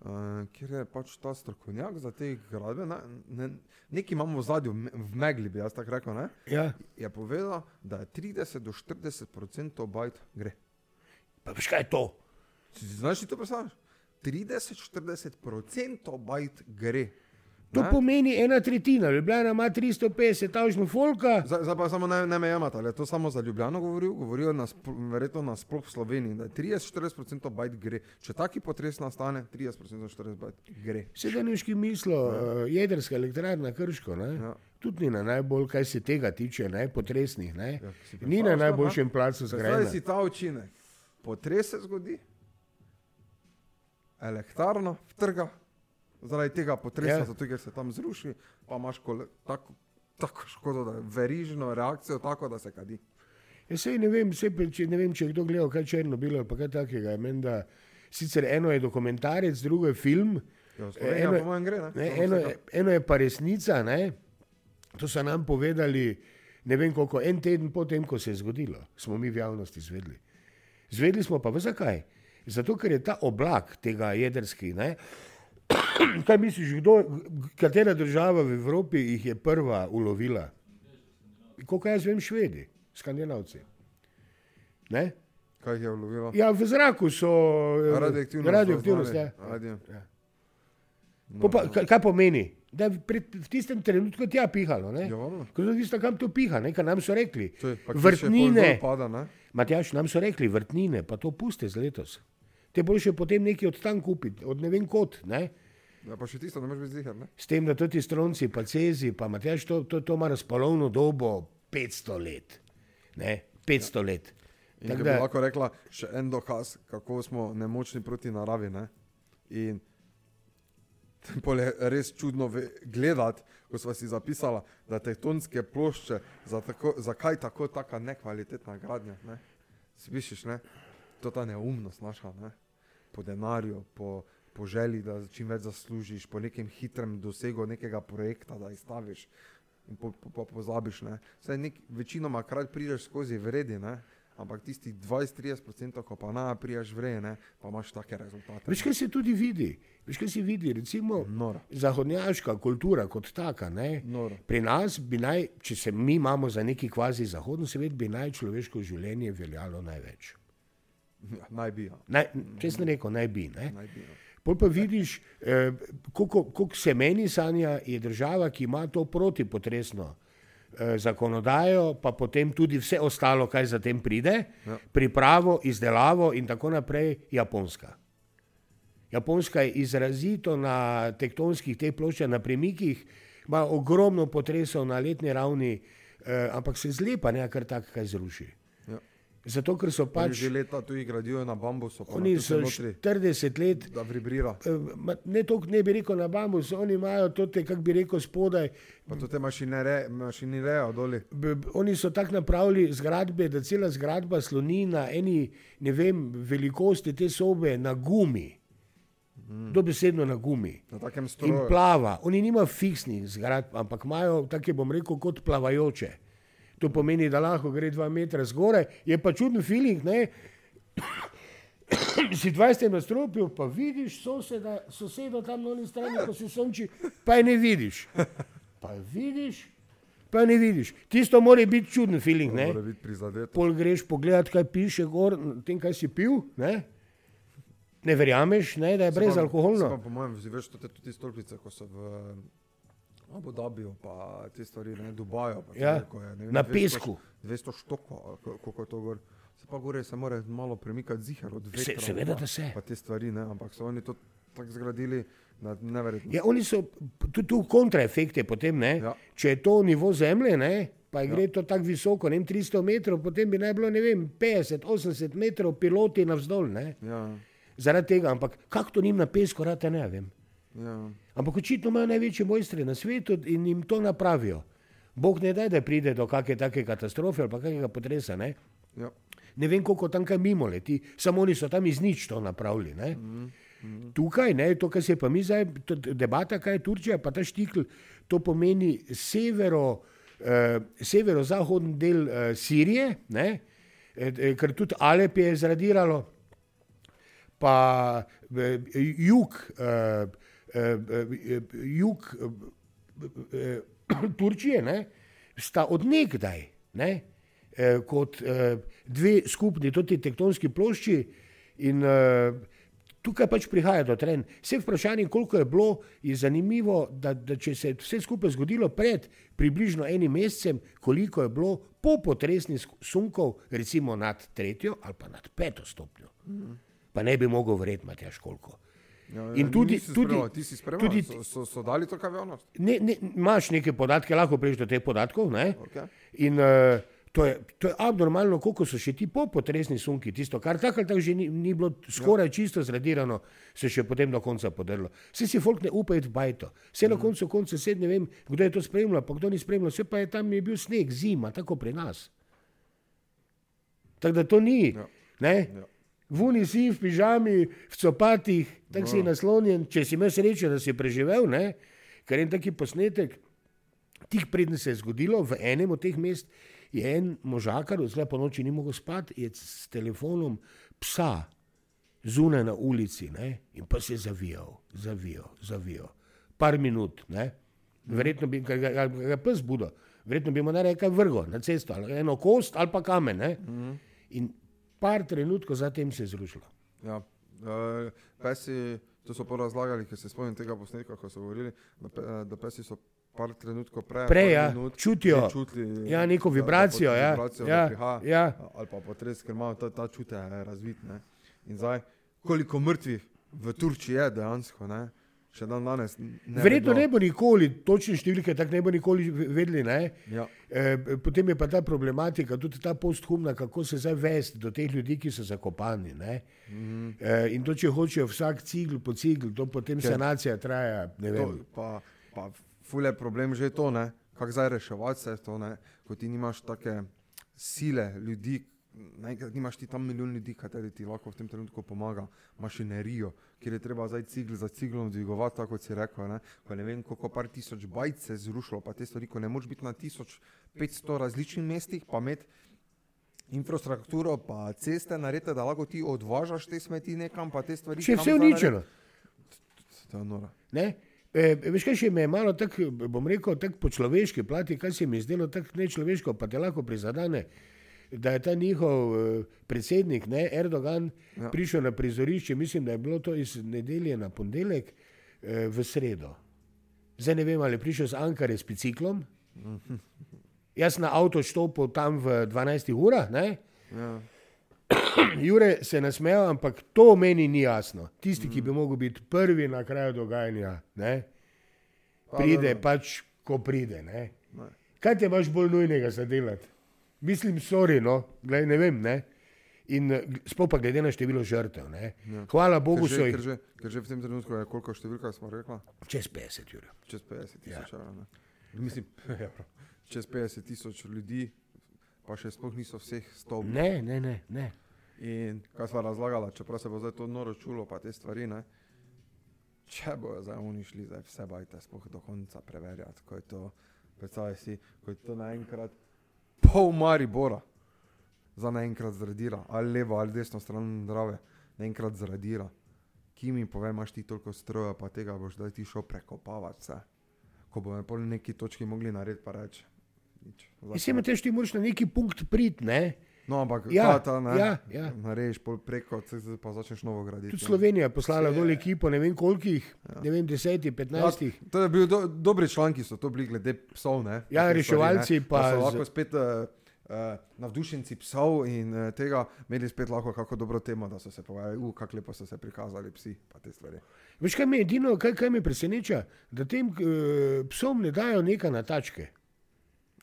uh, kjer je pač ta strokovnjak za te gradbe. Ne, ne, nekaj imamo v zadju, v megli bi jaz tako rekel. Ne, Ja. je povedal, da je 30 do 40 odstotkov bajt gre. Pa veš kaj je to? Si, znaš si to predstavljati? 30-40 odstotkov bajt gre. To Ne? pomeni ena tretjina. Ljubljana ima 350 tavžno folka. Zdaj, zdaj pa samo ne, ne me jemati, ali je to samo za Ljubljano govoril, govorijo nas, verjetno nasploh v Sloveniji, da je 30-40% bajt gre. Če taki potres nastane, 30-40% bajt gre. Sedaniški mislo, ja. jedrska elektrarna Krško, ne? Ja. tudi ni na najbolj, kaj se tega tiče, ne? potresnih. Ne? Ja, Ni na predstavljaš najboljšem placu Zdaj zgrajena. si ta učinek. Potres se zgodi, elektrarna vtrga, zaradi tega potresa, Ja. ja. zato ker se tam zruši, pa imaš kole, tako, tako škodo, da je verižno reakcijo, tako da se kadi. Ja, sej ne vem, sej, če, ne vem, če je kdo gledal kaj Černobil ali pa kaj takega. Menda, sicer eno je dokumentarec, drugo je film, Ja, Slovenija, Eno- mojem, gre. Ne? ne, eno, je, eno je pa resnica. Ne? To so nam povedali, ne vem koliko, en teden potem, ko se je zgodilo, smo mi v javnosti izvedeli. Zvedeli smo pa, zakaj? Zato, ker je ta oblak tega jedrski. Ne? Kaj misliš, kdo, katera država v Evropi jih je prva ulovila? Koliko jaz vem, švedi, skandinavci. Ne? Kaj je ulovilo? Ja, v zraku so eh, Radioaktivnost. radioaktivnost ja. Radio. Ja. No, Pa, kaj pomeni? Da je pred, v tistem trenutku tja pihalo. Ne? Ja, valjda. Ko je visto, kam to piha, ne? kar nam so rekli. Je, Vrtnine. Pada, ne? Matjaš, nam so rekli, vrtnine, pa to puste za letos. Te boš potem nekaj od tam kupiti, od ne vem kot. Ne? Ja, pa še tisto, ne moreš biti zihar. Ne? S tem, da tudi stronci, pa cezi, pa Matjaš, to, to, to ima razpolovno dobo 500 let. Ne? 500 let. In Tako da bi lahko rekla še en dokaz, kako smo nemočni proti naravi. Ne? In pol je res čudno gledati, ko smo si zapisali, da tektonske plošče, za tako, zakaj tako taka nekvalitetna gradnja. Ne? Slišiš, ne? To je ta neumnost naša, ne? po denarju, po, po želji, da čim več zaslužiš, po nekem hitrem dosegu nekega projekta, da izstaviš. In po, po, po, pozabiš, ne. Nek, večinoma krat prideš skozi vredi, ne. Ampak tisti 20-30%, ko pa na priješ vredi, ne, pa imaš take rezultate. Veš, kaj se tudi vidi? Veš, kaj se vidi? Recimo, Noro. zahodnjaška kultura kot taka. Ne? Noro. Pri nas bi naj, če se mi imamo za neki kvazi zahodni svet, bi naj človeško življenje veljalo največ. Ja, naj bi, ja. Naj, če sem rekel, naj bi. Ne? Naj bi, ja. Pol pa vidiš, eh, koliko se meni sanja, je država, ki ima to protipotresno zakonodajo, pa potem tudi vse ostalo, kaj zatem pride, Ja. pripravo, izdelavo in tako naprej, Japonska. Japonska je izrazito na tektonskih teh ploščah, na premikih, ima ogromno potresov na letni ravni, eh, ampak se zlepa ne kar tako kaj zruši. Zato, ker so Pač, že leta tu jih gradijo na bambusu, pa oni na so notri, 40 let da vibrira. Eh, ne toliko ne bi rekel na bambus, oni imajo to, kako bi rekel, spodaj. Pa to te mašinere, mašinirejo doli. B, b, oni so tako napravili zgradbe, da cela zgradba sloni na eni, ne vem, velikosti te sobe na gumi. Mm. Dobesedno na gumi. Na In plava. Oni nimajo fiksnih zgradb, ampak imajo, tako bom rekel, kot plavajoče. To pomeni, da lahko gre dva metra zgoraj. Je pa čuden feeling, ne? si 20 nadstropju, pa vidiš soseda, sosedo tam na oni strani, ko se sonči, pa je ne vidiš. Pa je vidiš, pa je ne vidiš. Tisto mora biti čuden feeling, ne? Pol greš pogledat, kaj piše gor, tem, kaj si pil, ne? Ne verjameš, ne, da je brezalkoholno. Po mojem, veš, to te tudi stolpice, ko so v Abu Dhabiju, pa te stvari, ne, Dubaju. Pa Ja, je, ne, na 200 pesku. 200 štokov, ali ko- koliko je to gor. Se pa gore se mora malo premikati zihar od Se- vetra. seveda, pa- da se. Pa te stvari, ne, ampak so oni to tako zgradili. Ja, oni so tudi tu kontraefekte potem, ne? Ja. Če je to nivo zemlje, ne? Pa je gre to tako visoko, ne vem, 300 metrov, potem bi naj bilo, ne vem, 50, 80 metrov piloti navzdol, ne? Ja, Zaradi tega, ampak kako to njim na pesku, rata ne vem. Ja. Ampak očitno imajo največje mojstre na svetu in jim to napravijo. Bog ne da, da pride do kakšne take katastrofe ali pa kakega potresa, ne? ja. ne vem, koliko tam kaj mimo leti, samo oni so tam iz nič to napravili. Ne? Tukaj, ne, to, kar se pa mi zdaj, to debata, kaj je Turčija, pa ta štikl, to pomeni severo, eh, severozahodni del eh, Sirije, ne, eh, eh, ker tudi Alep je zradiralo, pa eh, jug, eh, jug eh, eh, Turčije, ne, sta odnegdaj, ne, eh, kot eh, dve skupni tektonski plošči in eh, tukaj pač prihaja do tren. Vse vprašanje, koliko je bilo, je zanimivo, da, da če se je vse skupaj zgodilo pred približno enim mesecem, koliko je bilo po potresnih sk- sunkov, recimo nad tretjo ali pa nad peto stopnjo. Pa ne bi mogel verjeti, Matjaš, koliko. Ja, In tudi- tudi- spremljal, tudi- so, so, so dali to javnost? Ne, ne, imaš neke podatke, lahko priješ do teh podatkov. Ne? Okay. In uh, to, je, to je abnormalno, koliko so še ti po potresni sunki, tisto, kar tako ali tako že ni, ni bilo skoraj ja. čisto zradirano, se še potem do konca podrlo. Vse si folk ne upa iti v bajto. Vse na koncu konca sed ne vem, kdo je to spremljal, pa kdo ni spremljal, vse pa je tam je bil sneg, zima, tako pri nas. Tako da to ni. Ja. Ne? Ja. Vuni si v pižami, v copatih, tako si naslonjen, če si imel srečo, da si preživel, ne? ker je en taki posnetek, tik preden se je zgodilo, v enem od teh mest je en možakar, zelo po noči ni mogel spati, je s telefonom psa zunaj na ulici ne? in pa se je zavijal, zavijal, zavijal. Par minut, ne? verjetno bi ga, ga, ga, pes budo, verjetno bi mu nekaj vrgo na cesto, ali eno kost ali pa kamen. Ne? In par trenutkov zatem se je zrušilo. Ja. Uh, pesi, to so pa razlagali, ker se spomnim tega posnetka, ko so govorili, da, pe, eh, da pesi so par trenutkov prej, Prej, ja, minut čutijo. čutili, Ja, neko da- da vibracijo, bo- ja. vibracijo, Ja, da prihaja, ja. ali pa potres, ker imajo ta, ta čute eh, razvit. Ne. In zdaj, koliko mrtvih v Turčiji je dejansko, ne? Še dan danes. Ne Verjetno ne bo nikoli, točne številke tako ne bo nikoli vedeli. Ne? Ja. E, potem je pa ta problematika, tudi ta posthumna, kako se zdaj vesti do teh ljudi, ki so zakopani. Mm Mhm. -hmm. e, in to, če hočejo vsak cigl po cigl, to potem Ker- sanacija traja. ne To, pa, pa ful je problem že to, ne? kako zdaj reševati se to, ne? ko ti nimaš take sile ljudi. Naenkrat nimaš ti tam milijon ljudi, kateri ti lahko v tem trenutku pomaga, mašinerijo, kjer je treba zdaj cigl za ciglom dvigovati, tako kot si rekel. Ne, ko ne vem, koliko par tisoč bajt se je zrušilo, pa te stvari, ko ne moreš biti na 1500 različnih mestih, pa imeti infrastrukturo, pa ceste narejene, da lahko ti odvažaš te smeti nekam, pa te stvari. Kam vse uničeno. To je noro. Ne? E, veš, kaj še me je malo tako, bom rekel, tako po človeški plati, kaj se mi je zdelo tako nečloveško, pa te lahko prizadane, da je ta njihov eh, predsednik, ne, Erdogan, Ja. prišel na prizorišče, mislim, da je bilo to iz nedelje na ponedeljek eh, v sredo. Zdaj ne vem, ali je prišel z Ankare s biciklom. Jaz na avto štopil tam v 12 urah, ne? Ja. Jure se je nasmejal, ampak to meni ni jasno. Tisti, ki bi mogel biti prvi na kraju dogajanja, ne, pride pač, ko pride. Ne. Kaj te imaš bolj nujnega za delati? Mislim, sorry, no, Glej, ne vem. Ne. In eh, sploh pa glede na število žrtev. Ne. Ja. Hvala Bogu, Ker so že, ker, že, v tem trenutku je koliko številka, smo rekli, čez 50, Jure. čez 50 Ja. tisoč. Ja. Mislim, ja, prav. čez 50 tisoč ljudi, pa še sploh niso vseh stov. Ne, ne, ne. ne. In kaj sva razlagala, čeprav se bo zdaj to noro čulo, pa te stvari, ne? če bojo zdaj oni šli, zdaj vse bajte, sploh do konca preverjati, ko je to, predstavljaj si, ko je to naenkrat pol Maribora, za naenkrat zradira, ali levo ali desno stran drave, naenkrat zradira. Ki mi pove, imaš ti toliko stroja, pa tega boš zdaj ti šel prekopavati vse. Ko bomo pol neki točki mogli narediti, pa. Zdaj Mislim, da ti moraš na neki punkt priti, ne. No, ampak Ja, ta, ta, ne, ja, ja. narediš pol preko, c- pa začneš novo graditi. Tudi. Slovenija je poslala Se- dol ekipo, ne vem kolikih, Ja. ne vem, desetih, petnajstih. Ja, to je bil do, dobri članki, so to bili glede psov. Ne, Ja, reševalci ne, pa z- lahko spet uh, uh, navdušenci psov in uh, tega imeli spet lahko kako dobro temo, da so se povedali, uh, kako lepo so se prikazali psi, pa te stvari. Veš, kaj me edino, kaj, kaj me preseneča, da tem uh, psom ne dajo neka na tačke.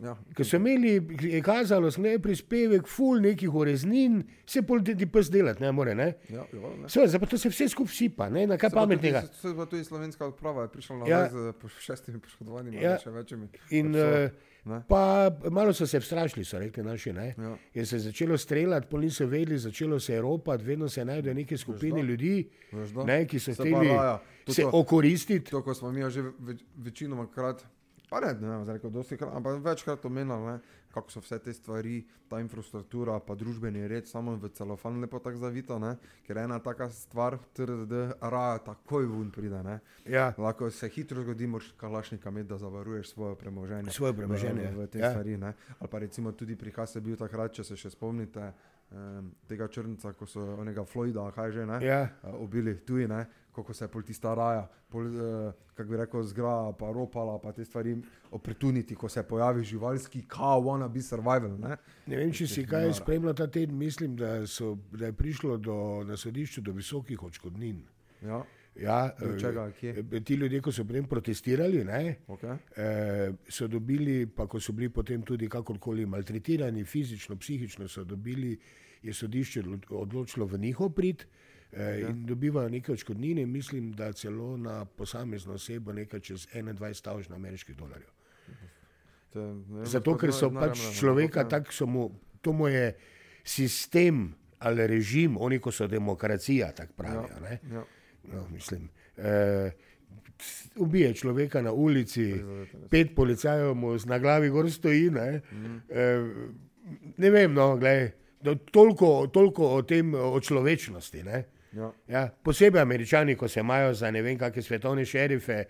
Ja, Ker so imeli, je kazalo, ne prispevek, ful nekih ureznin, vse pol ti pes delati, ne more. Ne? ja, jo, ne. Seveda, zdaj pa to se vse skupaj sipa, ne? na kaj Se pa pametnega. Se pa tudi slovenska odprava je prišla na Ja. ja. z šestimi poškodovanimi, Ja. ja. še večjimi. In uh, ne. pa malo so se vstrašili, so rekli naši. Ne? Ja. Je se je začelo streljati, pol niso vedeli, začelo se je ropati, vedno se najdejo neke skupine da. ljudi, da? ne, ki so Se pa hteli se okoristiti. To, ko smo mi že več, večinoma krat, pa ne, ne vem, rekel, dosti krat, ampak večkrat omenjali, ne, kako so vse te stvari, ta infrastruktura, pa družbeni red, samo v celofan lepo tako zavito, ne, ker ena taka stvar, TRD, raja takoj ven pride, ne. Ja. Lahko se hitro zgodi, moraš kalašnika imeti, da zavaruješ svoje premoženje. Svoje premoženje, V, v, te ja. stvari, ne. Ali pa recimo tudi prikaz je bil takrat, če se še spomnite, um, tega črnca, ko so onega Floyda, kaj že, ne Ja. uh, ubili tuji, ne, kako se je pol tista raja, pol, uh, kako bi rekel, zgraja, pa ropala, pa te stvari opretuniti, ko se pojavi živalski, kao, wanna be survival, ne. Ne vem, če si kaj spremljal ta teden, mislim, da, so, da je prišlo do, na sodišču do visokih odškodnin. Ja, Ja, eh, čega, kje? eh, Ti ljudje, ko so potem protestirali, ne, okay. eh, so dobili, pa ko so bili potem tudi kakorkoli maltretirani, fizično, psihično, so dobili, je sodišče odlo- odločilo v njihov prid eh, in dobivajo neke odškodnine, mislim, da celo na posamezno osebo nekaj čez 21 tavžna ameriških dolarjev. Te, ne Zato, ker so pač človeka tako, so mu, to mu je sistem ali režim, oni ko so demokracija, tako pravijo. ne. Ja, ja, No, mislim, eh, ubije človeka na ulici, pet policajev mu na glavi gor stoji. Ne, Mhm. eh, ne vem, no, glej, do, toliko, toliko o tem, o človečnosti. Ne. ja. Ja, posebej američani, ko se imajo za ne vem, kakšne svetovne šerife,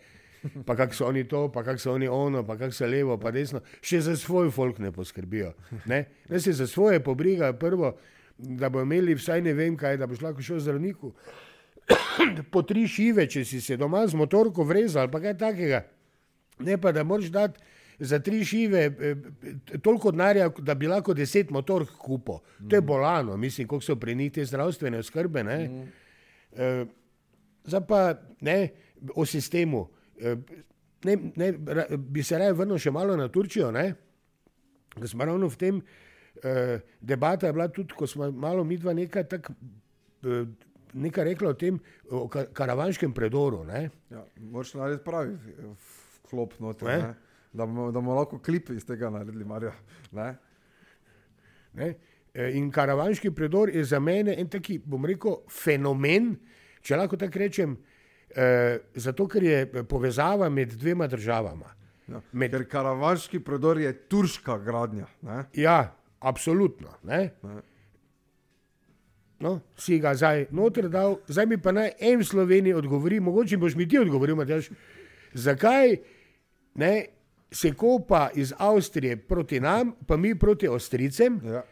pa kako so oni to, pa kako so oni ono, pa kako so levo, pa desno, še za svoj folk ne poskrbijo. Ne, ne se za svoje pobrigajo prvo. da bo imeli vsaj ne vem kaj, da boš lahko šel zdravniku. Po tri šive, če si se doma z motorko vrezal ali pa kaj takega. Ne pa da moraš dati za tri šive eh, toliko denarja, da bi lahko deset motork kupil. To je bolano, mislim, koliko so pri njih te zdravstvene oskrbe. Ne? Eh, Zdaj pa ne o sistemu. Eh, Ne, ne, ra, bi se raje vrnil še malo na Turčijo. Ker smo ravno v tem, eh, debata je bila tudi, ko smo malo mi dva nekaj, tak, eh, nekaj rekla o tem, o ka, karavanškem predoru. Ne? Ja, moraš narediti pravi eh, klop noter, Ne? ne? Da, bomo, da bomo lahko klip iz tega naredili, Marja. Ne? Ne? Eh, In karavanški predor je za mene en taki, bom rekel, fenomen, če lahko tako rečem, eh, zato ker je povezava med dvema državama. Ja. Med, Ker karavanški predor je turška gradnja. Ne? ja, absolutno. Ne? Ne. No, si ga zdaj noter dal, zdaj mi pa naj en Sloveniji odgovori, mogoče boš mi ti odgovoril, Matjaž, zakaj ne, se kopa iz Avstrije proti nam, pa mi proti Avstrijcem, Ja.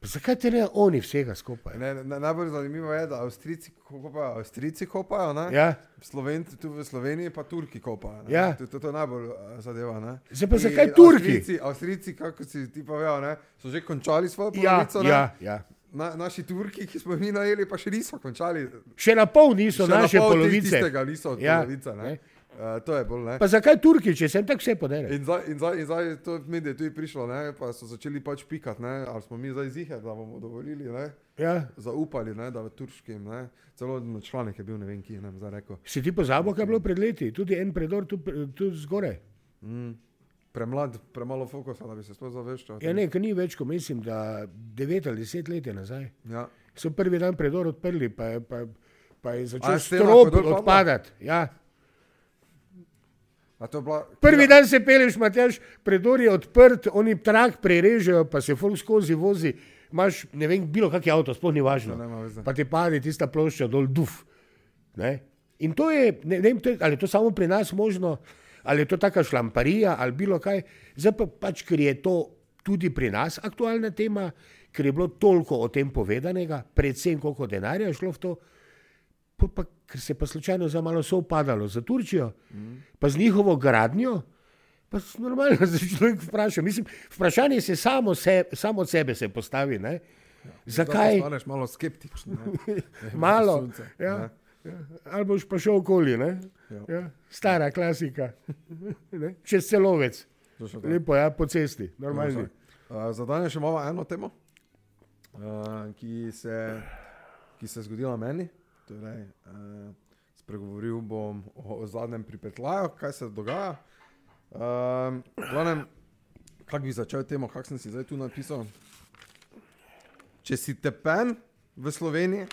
pa zakaj te ne oni vsega skupaj? Ne, ne, najbolj zanimivo je, da Avstrijci kopajo, Avstrijci kopajo ne? Ja, Slovenci tu v Sloveniji pa Turki kopajo. ne. Ja. To, to, to je najbolj uh, zadeva. Ne? Zdaj pa In zakaj Turki? Avstrijci, Avstrijci, kako si ti povedal, ne? so že končali svojo ja, polovico. ne? ja, ja. Na, naši Turki, ki smo jih mi najeli, pa še niso končali. Še na pol niso Še na naše pol polovice. Tistega niso Ja, polovice. Ne? ne. Uh, to je bolj ne. Pa zakaj Turki, če sem tako vse podere? In zdaj, in zdaj, in zdaj to v medije tudi prišlo, ne? pa so začeli pač pikati, ne? ali smo mi zdaj zihe, da bomo dovolili, ne? Ja. zaupali, ne? da v turškim, ne? celo članek je bil, ne vem, ki je nam zdaj rekel. Si ti pozabil, kaj je bilo pred leti? Tudi en predor tu, tu zgoraj. Mm. Premlad, premalo fokusa, da bi se sploh zaveščal. Ja, ne, ni več, ko mislim, da 9 ali 10 let je nazaj. Ja. So prvi dan predor odprli, pa je, pa, pa je začel strop odpadati. Ja. Bila, Prvi dan se peleš, Matjaš, predor je odprt, oni trak prerežejo, pa se folk skozi vozi. Imaš, ne vem, bilo kak avto, sploh ni važno. Ne, veze. Pa ti pade tista plošča dol, duf. Ne? In to je, ne, ne vem, to je, ali je to samo pri nas možno, ali je to taka šlamparija, ali bilo kaj. Zdaj pa pač, ker je to tudi pri nas aktualna tema, ker je bilo toliko o tem povedanega, predvsem koliko denarja je šlo v to, pa, ker se je pa slučajno za malo sovpadalo za Turčijo, mm. pa z njihovo gradnjo. Pa normalno se človek vpraša. Mislim, vprašanje se samo, se, samo od sebe se postavi. Ne? Zakaj? Postaneš malo skeptičen. Ne? Malo. Sunce, Ja, ne. Ali boš pa šel okoli, ne? Ja. Ja. Stara klasika. Ne? Čez celovec, lepo je ja, po cesti, normalni. Uh, za danes imamo eno temo, uh, ki, se, ki se je zgodila meni. Torej, uh, spregovoril bom o, o zadnjem pripetljaju, kaj se dogaja. Um, glavnem, kako bi začel temo, kako sem si zdaj tu napisal. Če si tepen v Sloveniji,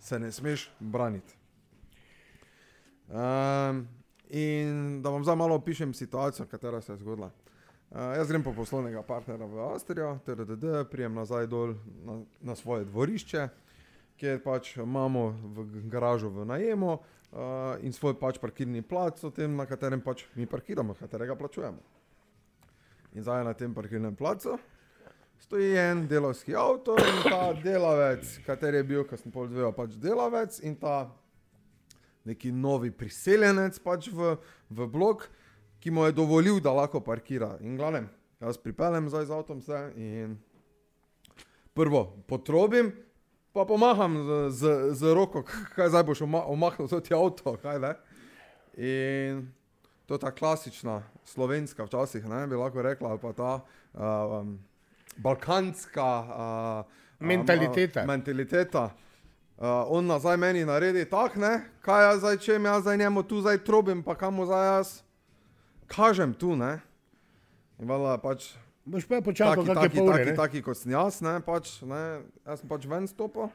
se ne smeš braniti. Um, in da vam zdaj malo opišem situacijo, katera se je zgodila. Uh, jaz grem po poslovnega partnerja v Avstrijo, TRDD, prijem nazaj dol na, na svoje dvorišče, kjer pač imamo v g- garažo v najemu uh, in svoj pač parkirni plac, tem, na katerem pač mi parkiramo, katerega plačujemo. In zdaj na tem parkirnem placu stoji en delovski avto in ta delavec, kater je bil, ker sem pol dvejo pač delavec in ta neki novi priseljenec pač v, v blok, ki mu je dovolil, da lahko parkira. In glavnem, jaz pripeljem zdaj z avtom vse in prvo potrobim, pa pomaham z, z, z roko, kaj zdaj boš oma- omahnil to ti avto, kaj ne. In to je ta klasična slovenska včasih, ne bi lahko rekla, ali pa ta uh, um, balkanska uh, Mentaliteta. Uh, mentaliteta. Uh, on nazaj meni naredi tak, ne, kaj jaz zdaj čem, jaz zdaj njemu tu zdaj trobim, pa kam zdaj jaz kažem tu, ne. In valjda pač Boš pa počakal, kako je pol ure. taki, kot sem jaz, ne, pač, ne, jaz sem pač ven stopil,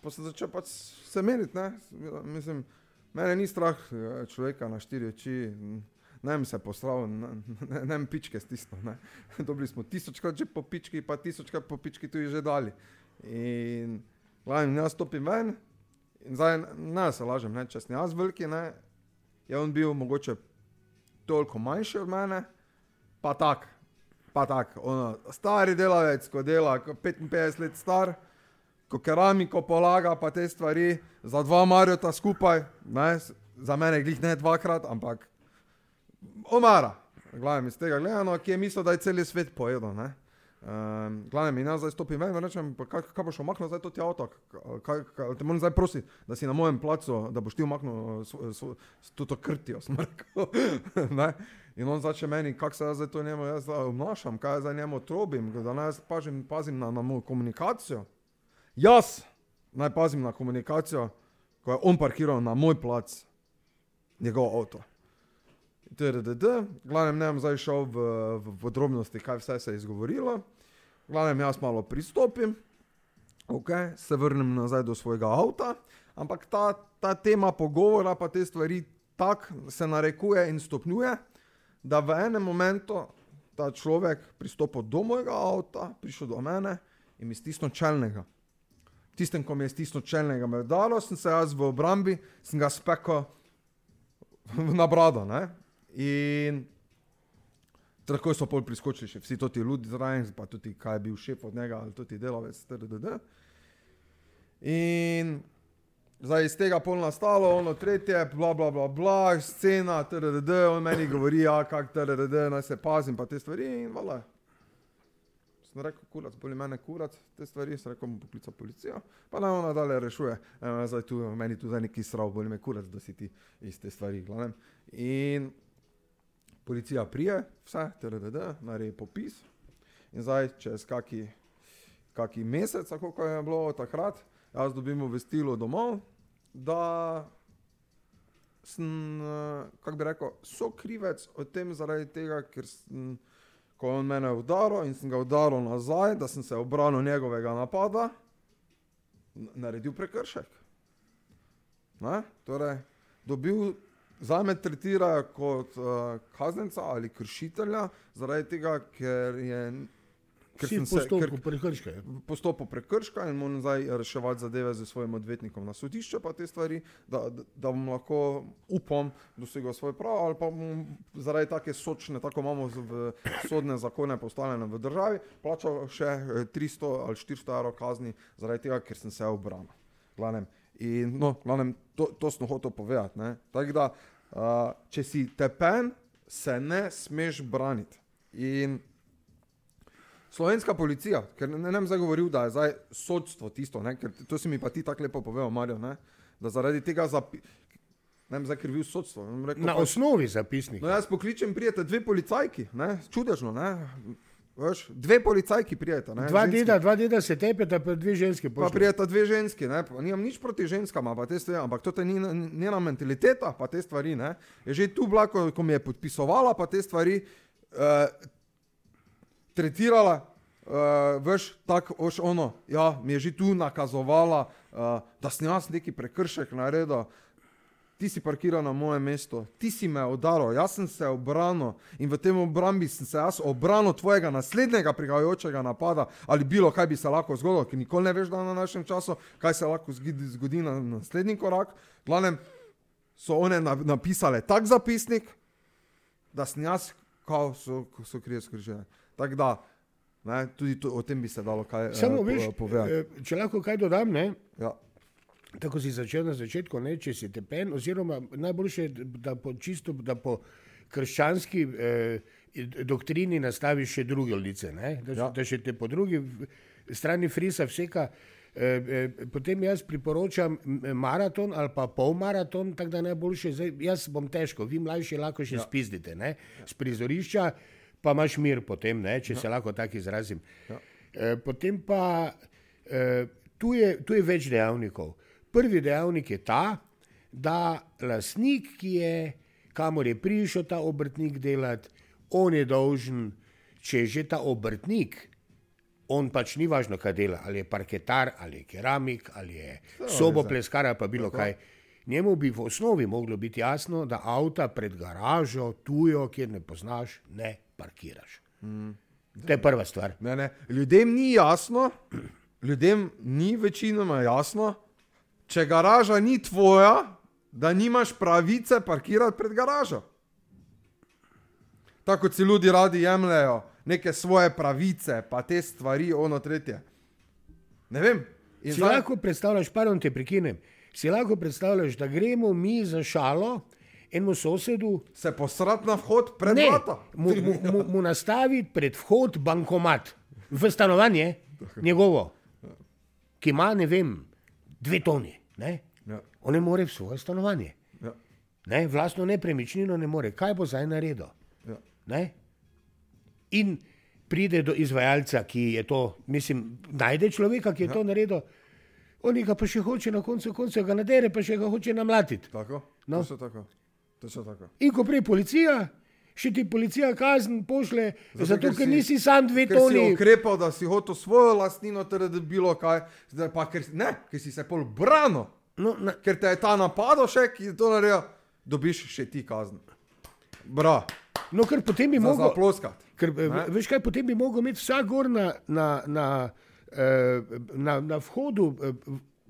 pa sem začel pač se meriti, ne, mislim, mene ni strah eh, človeka na štiri oči, n- bi se ne, ne bi pičke stisnil, dobili smo tisočkrat že po pički, pa tisočkrat po pički tu že dali. In glavno, jaz stopim ven in zdaj ne se lažem, ne, če sem jaz veliki, ne, je on bil mogoče toliko manjši od mene, pa tak, pa tak, ono, stari delavec, ko dela, ko 55 let star, ko keramiko polaga, pa te stvari, za dva marjota skupaj, ne, za mene glih ne dvakrat, ampak omara. Glavno iz tega gledano, ki je mislil, da je cel svet pojedel. Ne. Um, glavno, in jaz zdaj stopim ven in rečem, kaj, kaj boš omaknil zdaj to ti avto, kaj, kaj, te moram zdaj prositi, da si na mojem placu, da boš ti omaknil svo- s- to, krtijo. Ne. In on začne meni, kako se jaz zdaj to njemu jaz obnašam, kaj zdaj njemu trobim, da naj pazim, pazim na, na mojo komunikacijo. Jaz naj pazim na komunikacijo, ko je on parkiral na moj plac, njegov avto. TRDD, glavnem ne bom zdaj šel v, v podrobnosti, kaj vse se je izgovorilo. Glavnem jaz malo pristopim, okay, se vrnem nazaj do svojega avta, ampak ta, ta tema pogovora, pa te stvari tako se narekuje in stopnjuje, da v enem momentu ta človek pristopil do mojega avta, prišel do mene in mi stisnil čelnega. Tistem, ko mi je stisnil čelnega, me je dalo, sem se jaz v obrambi, sem ga spekel na brado. Ne? In tako so pol priskočili še vsi ti ljudje zraven, pa tudi kaj je bil šef od njega ali tudi delavec, TRDD. In zdaj iz tega pol nastalo, ono tretje, bla bla bla, bla scena, TRDD, on meni govori, ja, kak TRDD, naj se pazim, pa te stvari in vala. Sem rekel, kurac, boli mene kurac, te stvari, sem rekel, bom poklical policijo, pa naj ona dalje rešuje. E, zdaj tu, meni tu zdaj neki srav, boli me kurac, da si ti iz te stvari, glavnem. In policija prije, vse, TRDD, naredi popis. In zdaj, čez kaki, kaki mesec, kako je bilo takrat, jaz dobim obvestilo domov, da sem, eh, kako bi rekel, sokrivec o tem zaradi tega, ker sem, ko je on mene udaril in sem ga udaril nazaj, da sem se obranil njegovega napada, naredil prekršek. Ne? Torej, dobil, za me tretirajo kot uh, kaznenca ali kršitelja, zaradi tega, ker je ker Si sem v se- ker- postopku prekrška. prekrška in moram zdaj reševati zadeve z svojim odvetnikom na sodišče, pa te stvari, da, da, da bom lahko, upam, dosegel svoj prav, ali pa bom zaradi take sočne, tako imamo sodne zakone postavljene v državi, plačal še eh, 300 ali 400 evrov kazni, zaradi tega, ker sem se obranil. Glavnem, in, no, glavnem, to, to sem hotel povedati. ne. Tako da, uh, če si tepen, se ne smeš braniti. In Slovenska policija, ker ne, ne bom zdaj govoril, da je zdaj sodstvo tisto, ne, ker to si mi pa ti tako lepo povedal, Marijo, ne, da zaradi tega zapi... ne bom zdaj krivil sodstvo. Rekel, Na pač, osnovi zapisnika. no jaz pokličem, prijete dve policajki, ne, čudežno, ne, veš, dve policajki prijete. Ne, Dva ženski. deda, dva deda se tepeta, pa dve ženske Pa pošlje. prijeta dve ženski, ne, pa nimam nič proti ženskam, pa te stvari, ampak to je njena, njena mentaliteta, pa te stvari, ne, je že tu bila, ko, ko mi je podpisovala, pa te stvari uh, tretirala, uh, veš, tako, oš ono, ja, mi je že tu nakazovala, uh, da sem jaz neki prekršek naredil. Ti si parkiral na moje mesto, ti si me udaril, jaz sem se obranil in v tem obrambi sem se jaz obranil tvojega naslednjega prihajajočega napada ali bilo kaj bi se lahko zgodilo, ker nikoli ne veš, da na našem času, kaj se lahko zgodi, na naslednji korak. Glavnem so one na, napisale tak zapisnik, da sem jaz, kao so, so krije skrižene. Tako da, ne, tudi to, o tem bi se dalo kaj Samo eh, po- veš, povedati. eh, če lahko kaj dodam, ne? Ja. Tako si začel na začetku, ne, če si tepen, oziroma najboljše, je, da po čisto, da po krščanski eh, doktrini nastaviš še druge lice, ne, da, Ja. ja. da še te po drugi strani frisa vseka. Eh, eh, potem jaz priporočam m, maraton ali pa polmaraton, tako da najboljše, zdaj, jaz bom težko, vi mlajši lahko še ja. spizdite, ne, z prizorišča, pa imaš mir potem, ne, če ja. se lahko tako izrazim. Ja. Eh, potem pa eh, tu, je, tu je več dejavnikov. Prvi dejavnik je ta, da lastnik, ki je, kamor je prišel ta obrtnik delati, on je dolžen, če je že ta obrtnik, on pač ni važno, kaj dela, ali je parketar, ali je keramik, ali je sobopleskar, ali pa bilo kaj. Njemu bi v osnovi moglo biti jasno, da avta pred garažo, tujo, kjer ne poznaš, ne parkiraš. Mm. To je prva stvar. Ne, ne. Ljudem ni jasno, ljudem ni večinoma jasno, če garaža ni tvoja, da nimaš pravice parkirati pred garažo. Tako kot si ljudje radi jemljajo neke svoje pravice, pa te stvari, ono tretje. Ne vem, In Si zdaj- lahko predstavljaš, pardon, te prekinem, si lahko predstavljaš, da gremo mi za šalo enemu sosedu, Se posrat na vhod pred ne, vrata. mu, mu, mu, mu nastaviti pred vhod bankomat v stanovanje njegovo, ki ima, ne vem, dve toni. Ne? Ja, On ne more v svoje stanovanje. ja, Ne? Vlastno nepremičnino ne more. Kaj bo zdaj naredil? ja. Ne? In pride do izvajalca, ki je to, mislim, najde človeka, ki je ja. to naredil, on ga pa še hoče na koncu konca ga nadere, pa še ga hoče namlatiti. Tako? No. Točno tako. Točno tako. In ko prije policija, še ti policija kazen pošle, zato, zato ker ker, ker si- nisi sam dve Ker si toni. ukrepal, da si hotel svojo lastnino, ter da bilo kaj, zdaj pa ker, ne, ker si se pol branil, No, na, ker te je ta napadal še, ki je to naredil, dobiš še ti kazen. Bra, no, ker potem bi mogel. zaploskat. Ker, eh, Ne? veš kaj, potem bi mogel imeti vsak gor na, na, na, eh, na, na vhodu eh,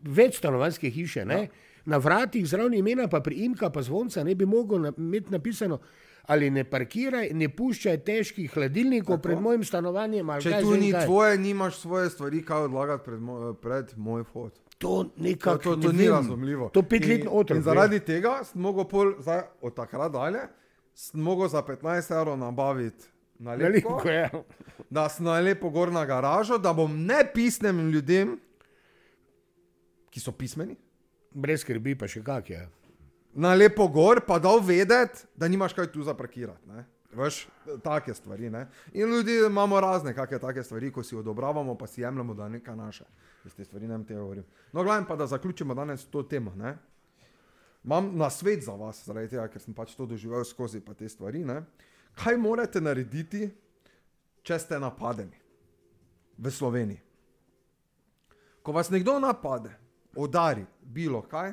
več stanovanjske hiše, ne? na vratih zraven imena, pa priimka, pa zvonca, ne bi mogel na, imeti napisano, ali ne parkiraj, ne puščaj težkih hladilnikov pred mojim stanovanjem. Če tu ni kaj. tvoje, nimaš svoje stvari, kaj odlagati pred, moj, pred moj vhod. To To, nekako to, to ne ni razumljivo. To petletni otrok. Zaradi tega sem mogel pol, zdaj, od takrat dalje, sem mogel za 15 evrov nabaviti nalepko, Veliko je. da sem nalepo gor na garažo, da bom nepisnim ljudem, ki so pismeni, Brez skrbi, pa še kak je. Nalepo gor, pa dal vedeti, da nimaš kaj tu zaprakirati. ne. Veš, take stvari. Ne? In ljudi imamo razne, kakšne take stvari, ko si odobravamo, pa si jemljemo, da je nekaj naše. Jaz te stvari ne tega govorim. No, glavno pa, da zaključimo danes to temo. Ne? Imam na svet za vas, zaradi tega, ker sem pač to doživel skozi te stvari. Ne? Kaj morate narediti, če ste napadeni v Sloveniji? Ko vas nekdo napade, udari, bilo kaj,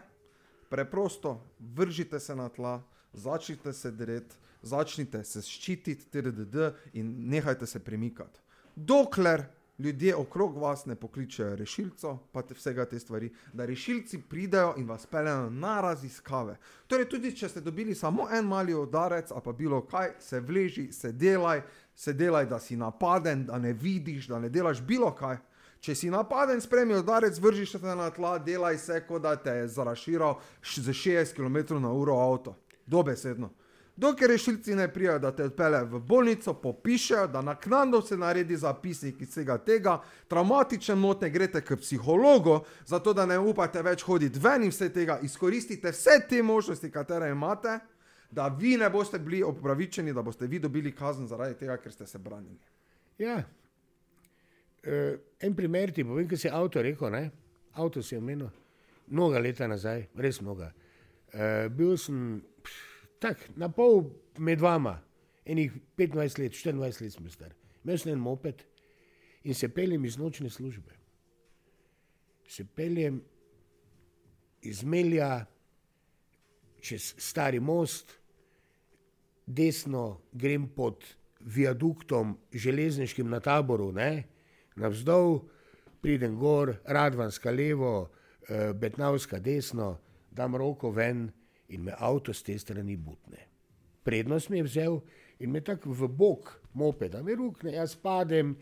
preprosto vržite se na tla, začnite se dreti, začnite se ščititi, TDD in nehajte se premikati. Dokler ljudje okrog vas ne pokličejo rešilcev, pa te vsega te stvari, da rešilci pridejo in vas peljejo na raziskave. Torej, tudi če ste dobili samo en mali udarec, a pa bilo kaj, se vleži, se delaj, se delaj, da si napaden, da ne vidiš, da ne delaš bilo kaj. Če si napaden, spremi udarec, vržiš se na tla, delaj se, kot da te je zaraširal š- z 60 km/h avto. Dobesedno. Dokler rešilci ne prijajo, da te odpeljejo v bolnico, popišejo, da naknadno se naredi zapisnik iz vsega tega, traumatične motnje greste k psihologu, zato da ne upate več hoditi ven in vse tega, izkoristite vse te možnosti, katere imate, da vi ne boste bili opravičeni, da boste vi dobili kazen zaradi tega, ker ste se branili. Ja. Uh, en primer ti povem, ki si avto rekel, ne? avto si omenil, mnoga leta nazaj, res mnoga. Uh, bil sem tak, na pol med vama, enih 25 let, 24 let sem star. Imel sem en moped in se peljem iz nočne službe. Se peljem iz Melja čez stari most, desno grem pod viaduktom železniškim na taboru, ne? Navzdol, pridem gor, Radvanska levo, eh, Betnavska desno, dam roko ven in me avto z te strani butne. Prednost mi je vzel in me tako v bok mopeda, me rukne, jaz padem,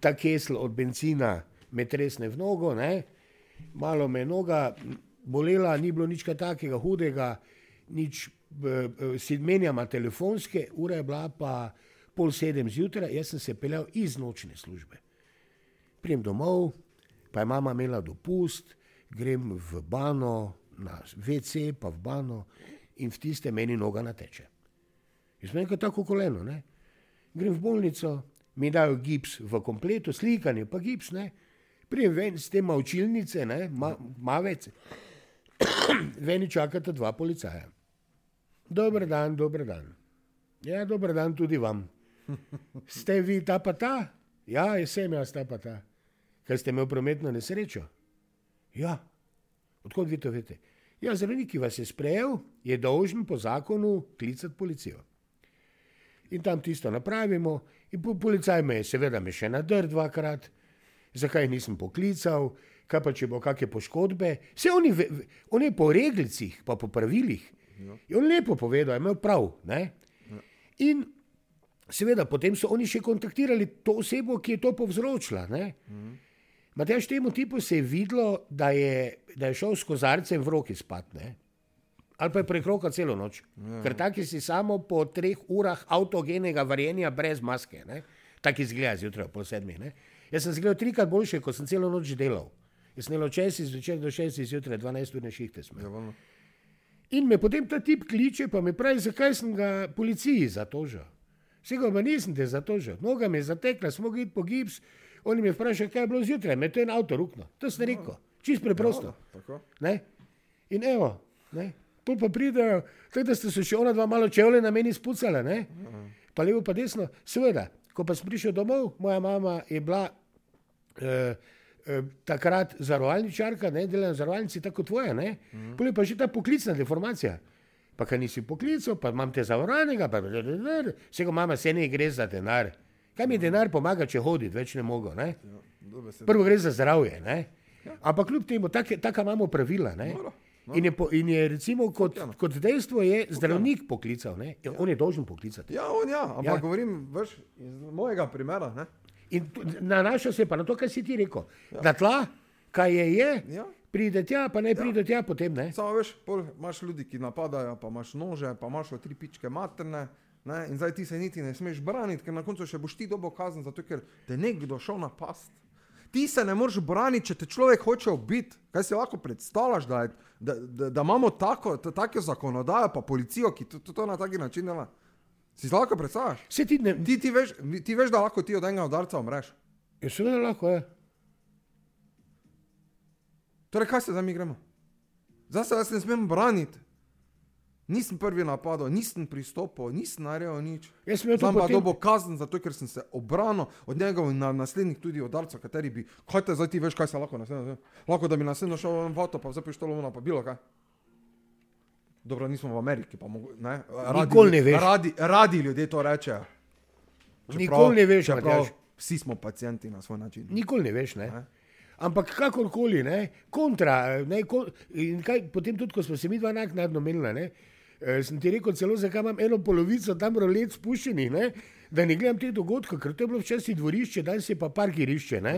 ta kesel od benzina me tresne v nogo, ne? malo me je noga bolela, ni bilo nič takega hudega, nič eh, eh, si menjama telefonske, ura je bila pa pol sedem zjutraj, jaz sem se peljal iz nočne službe. Prijem domov, pa je mama imela dopust, grem v bano, na WC, pa v bano in v tiste meni noga nateče. Jaz sem nekaj tako koleno, ne? grem v bolnico, mi dajo gips v kompletu, slikanje, pa gips, ne. Prijem ven z te mavčilnice, ne, ma, mavec, veni čakata dva policaja. Dober dan, dober dan. Ja, dober dan tudi vam. Ste vi ta pa ta? Ja, sem jaz ta pa ta. Ker ste imeli prometno nesrečo? Ja. Odkud vi to veste? Ja, zdravnik, ki vas je sprejel, je dolžen po zakonu klicati policijo. In tam tisto napravimo, in po, policaj me je seveda me še nadrl dvakrat, zakaj nisem poklical, kaj pa če bo kakšne poškodbe. Vse oni, ve- ve- on je po reglicih, pa po pravilih. Je on lepo povedal, je imel prav. Ne? In seveda potem so oni še kontaktirali to osebo, ki je to povzročila. Ne? Matej, temu tipu se je videlo, da je, da je šel s kozarcem v roki spat. Ne? Ali pa je prekrokal celo noč. Ja. Ker taki si samo po treh urah avtogenega varjenja brez maske. Ne? Tako izgleda zjutraj, pol sedmih. Ne? Jaz sem zgledal trikrat boljše, kot sem celo noč delal. Jaz sem delal česi zvečer do šestih zjutraj, 12 ur na šihte smo. Ja. In me potem ta tip kliče, pa mi pravi, zakaj sem ga policiji zatožil. Vsega pa nisem te zatožil. Noga mi je zatekla, smo iti po gips. Oni me vprašajo, kaj je bilo zjutraj, me to je en avto rukno. To sem rekel, čist preprosto. Ja. Ne? In evo, ne? pol pa pridejo, tako da ste se še ona dva malo čevlje na meni spucala, ne? pa levo pa desno. Seveda, ko pa sem prišel domov, moja mama je bila eh, eh, takrat zarovalničarka, ne delam v zarovalnici, tako tvoja, ne? Pol je pa že ta poklicna deformacija. Pa kaj nisi poklical, pa imam te zavarovanega, pa vse ko mama se ne gre za denar. Kaj mi denar pomaga, če hoditi, več ne mogo, ne? Ja. Prvo gre za zdravje, ne? Ampak kljub temu, take- taka imamo pravila, ne? In je, po, in je recimo kot, kot dejstvo je zdravnik poklical, ne? Ja, On je dolžen poklicati. Ja, on ja, ampak Ja. ja. govorim veš, iz mojega primera. Ne? In nanaša se pa na to, kar si ti rekel. Ja. Na tla, kaj je, je, Ja. Pride tja, pa ne pride tja, potem ne. Samo veš, pol imaš ljudi, ki napadajo, pa imaš nože, pa imaš tri pičke materne. Ne? In zdaj ti se niti ne smeš braniti, ker na koncu še boš ti dobo kazen, zato ker te nekdo šel napast. Ti se ne moreš braniti, če te človek hoče ubiti. Kaj si lahko predstavljaš, da, je, da, da, da imamo tako, t- tako zakonodajo, pa policijo, ki to, to, to na taki način dela? Si lahko predstavljaš? Ti ne, Ti, ti, veš, ti veš, da lahko ti od enega udarca umreš. je seveda lahko, je. Torej, kaj se zdaj mi gremo? Zdaj se jaz ne smem braniti. Nisem prvi napadal, nisem pristopil, nisem naredil nič. Jaz sem Tam pa potem, dobo kazen, zato ker sem se obranil od njega in na naslednjih tudi udarcev, kateri bi. Kaj te zdaj ti veš, kaj se lahko naslednjo? Lahko da bi naslednjo šel v avto, pa vse pištolo vna, pa bilo kaj. Dobro, nismo v Ameriki, pa mogo, ne. Radi, Nikoli ne veš. Radi, radi ljudje to rečejo. Nikoli ne veš, čeprav Matjaž. vsi smo pacijenti na svoj način. nikoli ne veš, ne. Ne. Ampak kakorkoli, ne, kontra, ne, kon, kaj, potem tudi, ko smo se mi dva naknadno menila, ne, eh, sem ti rekel celo, zakaj imam eno polovico tam rolet spuščenih, da ne gledam teh dogodkov, ker to je bilo včasih dvorišče, danes je pa parkirišče, ne.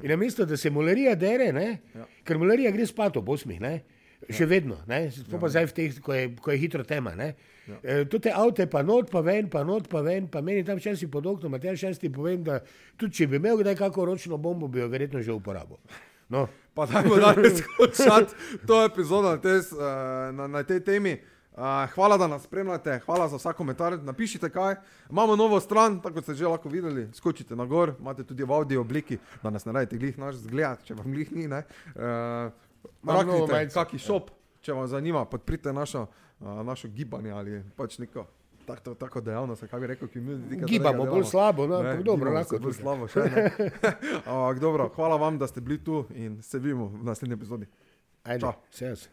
In namesto, da se mularija dere, ne, Ja. ker mularija gre spat ob osmih, ne, še vedno, ne, sploh pa zdaj v teh, ko je, ko je hitro tema, ne. E, to te avte pa not, pa ven, pa not, pa ven, pa meni tam včasih pod oknom, a te šesti povem, da tudi če bi imel kdaj kako ročno bombo, bi jo verjetno že uporabil. No. Pa dajmo danes končati to epizodo na, tej, s- eh, na, na tej temi. Uh, hvala, da nas spremljate, hvala za vsak komentar. Napišite kaj. Imamo novo stran, tako ste že lahko videli. Skočite na gor, imate tudi v audio obliki, da nas ne radite glih naš zgled, če vam glih ni. Uh, Majico. kaki šop, če vas zanima, podprite našo, uh, našo gibanje ali pač neko tako, tako dejavnost, kaj bi rekel, community. katerega Gibamo bolj slabo, no, Ne, dobro, lahko bolj slabo še. Ampak dobro, hvala vam, da ste bili tu in se vidimo v naslednji epizodi. Ajde, Čau. se jaz.